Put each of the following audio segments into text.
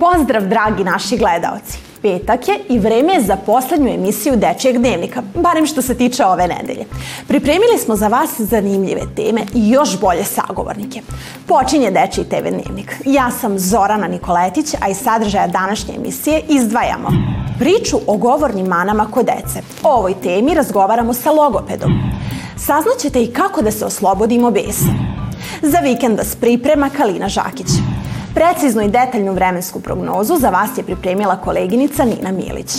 Pozdrav dragi naši gledaoci! Petak je i vreme je za poslednju emisiju Dečijeg dnevnika, barem što se tiče ove nedelje. Pripremili smo za vas zanimljive teme i još bolje sagovornike. Počinje Dečiji TV dnevnik. Ja sam Zorana Nikoletić, a iz sadržaja današnje emisije izdvajamo priču o govornim manama kod dece. O ovoj temi razgovaramo sa logopedom. Saznaćete i kako da se oslobodimo besa. Za vikend vas priprema Kalina Žakić. Preciznu i detaljnu vremensku prognozu za vas je pripremila koleginica Nina Milić.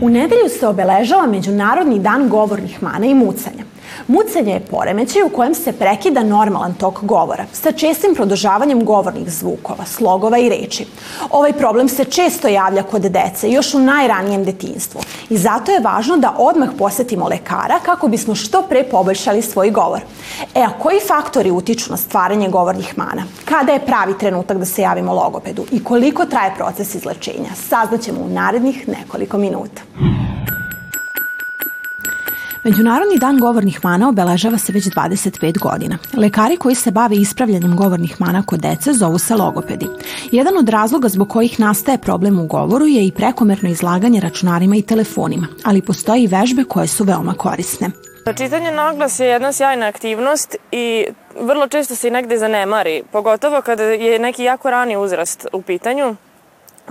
U nedelju se obeležava Međunarodni dan govornih mana i mucanja. Mucanje je poremećaj u kojem se prekida normalan tok govora sa čestim produžavanjem govornih zvukova, slogova i reči. Ovaj problem se često javlja kod dece još u najranijem detinstvu i zato je važno da odmah posetimo lekara kako bismo što pre poboljšali svoj govor. E, a koji faktori utiču na stvaranje govornih mana? Kada je pravi trenutak da se javimo logopedu i koliko traje proces izlečenja? Saznaćemo u narednih nekoliko minuta. Međunarodni dan govornih mana obeležava se već 25 godina. Lekari koji se bave ispravljanjem govornih mana kod dece zovu se logopedi. Jedan od razloga zbog kojih nastaje problem u govoru je i prekomerno izlaganje računarima i telefonima, ali postoji i vežbe koje su veoma korisne. Čitanje naglas je jedna sjajna aktivnost i vrlo često se i negde zanemari, pogotovo kada je neki jako rani uzrast u pitanju.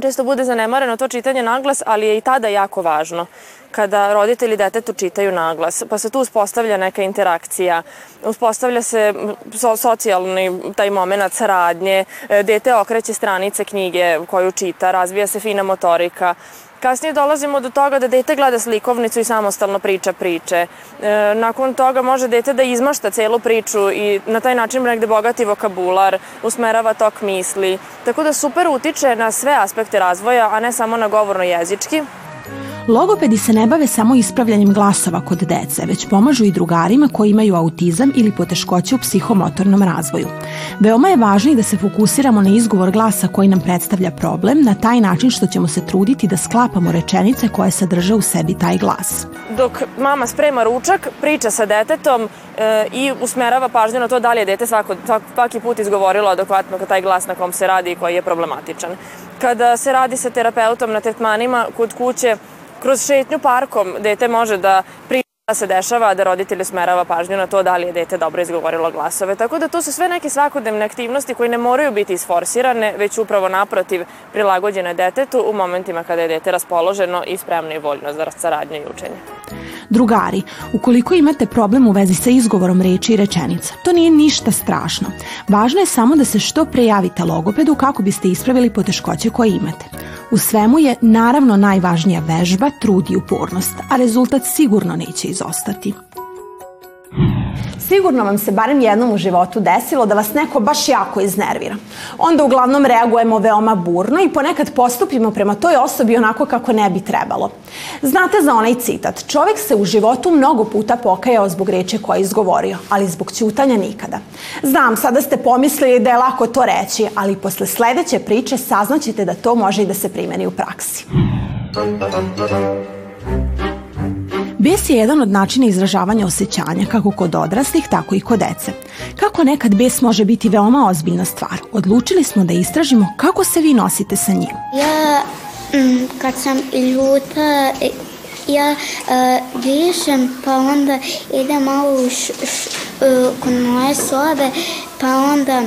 Često bude zanemareno to čitanje naglas, ali je i tada jako važno kada roditelji detetu čitaju naglas, pa se tu uspostavlja neka interakcija, uspostavlja se so, socijalni taj moment saradnje, e, dete okreće stranice knjige koju čita, razvija se fina motorika, Kasnije dolazimo do toga da dete gleda slikovnicu i samostalno priča priče. E, nakon toga može dete da izmašta celu priču i na taj način negde bogati vokabular, usmerava tok misli. Tako da super utiče na sve aspekte razvoja, a ne samo na govorno-jezički. Logopedi se ne bave samo ispravljanjem glasova kod dece, već pomažu i drugarima koji imaju autizam ili poteškoće u psihomotornom razvoju. Veoma je važno i da se fokusiramo na izgovor glasa koji nam predstavlja problem na taj način što ćemo se truditi da sklapamo rečenice koje sadrže u sebi taj glas. Dok mama sprema ručak, priča sa detetom e, i usmerava pažnju na to da li je dete svako, svaki put izgovorilo adekvatno taj glas na kom se radi i koji je problematičan. Kada se radi sa terapeutom na tretmanima kod kuće, kroz šetnju parkom dete može da priča da se dešava, da roditelj smerava pažnju na to da li je dete dobro izgovorilo glasove. Tako da to su sve neke svakodnevne aktivnosti koje ne moraju biti isforsirane, već upravo naprotiv prilagođene detetu u momentima kada je dete raspoloženo i spremno i voljno za saradnju i učenje. Drugari, ukoliko imate problem u vezi sa izgovorom reči i rečenica, to nije ništa strašno. Važno je samo da se što pre javite logopedu kako biste ispravili poteškoće koje imate. U svemu je naravno najvažnija vežba, trud i upornost, a rezultat sigurno neće izostati. Sigurno vam se barem jednom u životu desilo da vas neko baš jako iznervira. Onda uglavnom reagujemo veoma burno i ponekad postupimo prema toj osobi onako kako ne bi trebalo. Znate za onaj citat, čovek se u životu mnogo puta pokajao zbog reče koje je izgovorio, ali zbog ćutanja nikada. Znam, sada ste pomislili da je lako to reći, ali posle sledeće priče saznaćete da to može i da se primeni u praksi. Bes je jedan od načina izražavanja osjećanja kako kod odraslih, tako i kod dece. Kako nekad bes može biti veoma ozbiljna stvar, odlučili smo da istražimo kako se vi nosite sa njim. Ja, mm, kad sam ljuta, ja uh, dišem, pa onda idem malo š, š, uh, kod moje sobe, pa onda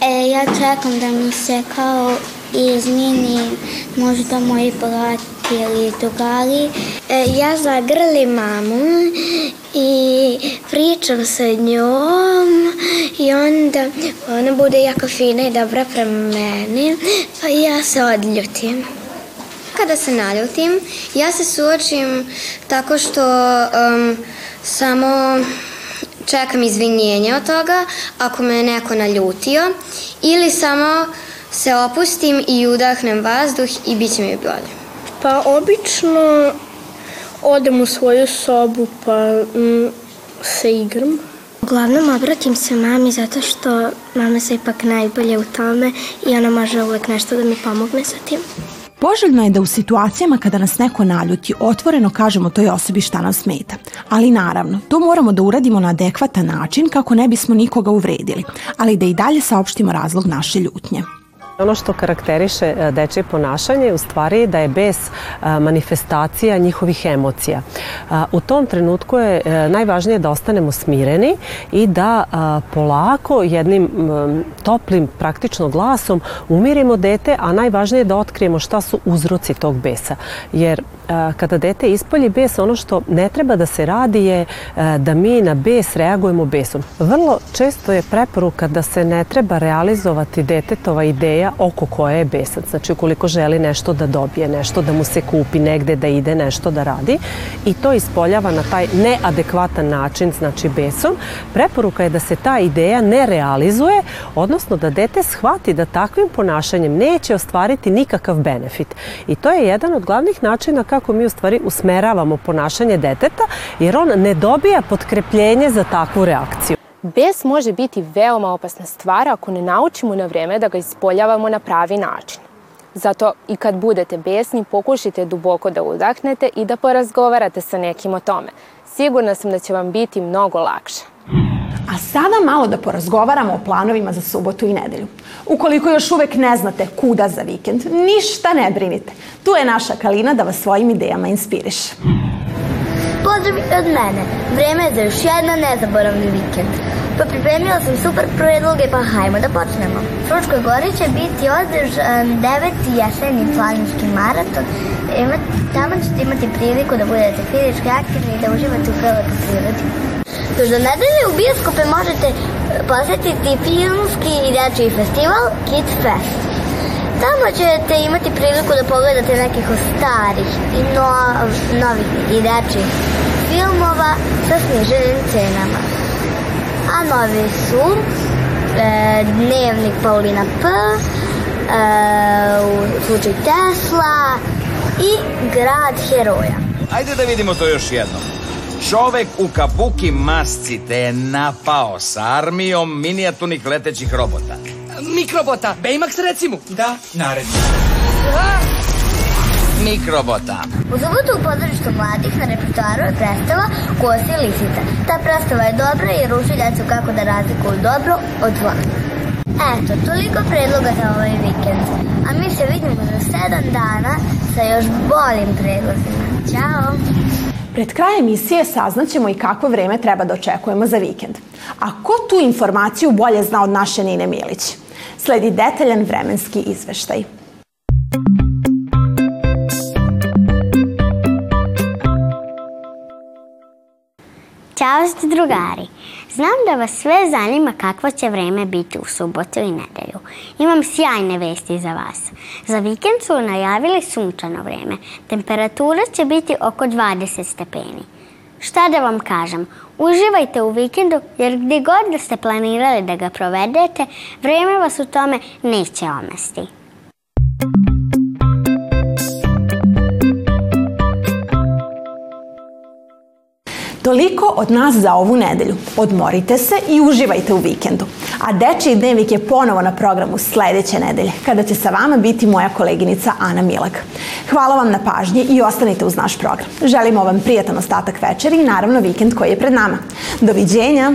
e, ja čekam da mi se kao izmini možda moj brat ili drugari. E, ja zagrlim mamu i pričam sa njom i onda ona bude jako fina i dobra prema meni, pa ja se odljutim. Kada se naljutim, ja se suočim tako što um, samo čekam izvinjenje od toga ako me neko naljutio ili samo se opustim i udahnem vazduh i bit će mi bolje. Pa obično odem u svoju sobu pa mm, se igram. Uglavnom obratim se mami zato što mama se ipak najbolje u tome i ona može uvek nešto da mi pomogne sa tim. Poželjno je da u situacijama kada nas neko naljuti otvoreno kažemo toj osobi šta nam smeta. Ali naravno, to moramo da uradimo na adekvatan način kako ne bismo nikoga uvredili, ali da i dalje saopštimo razlog naše ljutnje. Ono što karakteriše e, dečje ponašanje u stvari je da je bes e, manifestacija njihovih emocija. E, u tom trenutku je najvažnije da ostanemo smireni i da polako jednim toplim praktično glasom umirimo dete, a najvažnije je da otkrijemo šta su uzroci tog besa. Jer kada dete ispolji bes, ono što ne treba da se radi je da mi na bes reagujemo besom. Vrlo često je preporuka da se ne treba realizovati detetova ideja oko koje je besac. Znači, ukoliko želi nešto da dobije, nešto da mu se kupi, negde da ide, nešto da radi i to ispoljava na taj neadekvatan način, znači besom, preporuka je da se ta ideja ne realizuje, odnosno da dete shvati da takvim ponašanjem neće ostvariti nikakav benefit. I to je jedan od glavnih načina kako mi u stvari usmeravamo ponašanje deteta, jer on ne dobija potkrepljenje za takvu reakciju. Bes može biti veoma opasna stvar ako ne naučimo na vreme da ga ispoljavamo na pravi način. Zato i kad budete besni, pokušajte duboko da udahnete i da porazgovarate sa nekim o tome. Sigurna sam da će vam biti mnogo lakše. A sada malo da porazgovaramo o planovima za subotu i nedelju. Ukoliko još uvek ne znate kuda za vikend, ništa ne brinite. Tu je naša Kalina da vas svojim idejama inspiriše. Pozdrav od mene. Vreme je za još jedan nezaboravni vikend. Pa pripremila sam super predloge, pa hajmo da počnemo. U Fručkoj gori će biti održan deveti jesenji planinski maraton. Imat, tamo ćete imati priliku da budete fizički aktivni i da uživate u prelepoj prirodi. Do nedelje u bioskope možete posetiti filmski i dečiji festival Kid Fest. Tamo ćete imati priliku da pogledate nekih starih i no, novih i dečih filmova sa sniženim cenama. A novi su e, Dnevnik Paulina P, e, u slučaju Tesla i Grad heroja. Ajde da vidimo to još jednom. Čovek u kabuki masci te je napao sa armijom minijaturnih letećih robota. Mikrobota, Baymax recimo. Da, naredno. Mikrobota. U subotu u pozorištu mladih na repertoaru je predstava Kosi lisica. Ta predstava je dobra jer uči djecu kako da razlikuju dobro od zla. Eto, toliko predloga za ovaj vikend. A mi se vidimo za sedam dana sa još boljim predlozima. Ćao! Pred kraj emisije saznaćemo i kakvo vreme treba da očekujemo za vikend. A ko tu informaciju bolje zna od naše Nine Milić? Sledi detaljan vremenski izveštaj. Ćao ste drugari! Znam da vas sve zanima kakvo će vreme biti u subotu i nedelju. Imam sjajne vesti za vas. Za vikend su najavili sunčano vreme. Temperatura će biti oko 20 stepeni. Šta da vam kažem, uživajte u vikendu jer gdje god da ste planirali da ga provedete, vreme vas u tome neće omesti. Toliko od nas za ovu nedelju. Odmorite se i uživajte u vikendu. A Dečiji dnevnik je ponovo na programu sledeće nedelje, kada će sa vama biti moja koleginica Ana Milag. Hvala vam na pažnji i ostanite uz naš program. Želimo vam prijatan ostatak večeri i naravno vikend koji je pred nama. Doviđenja!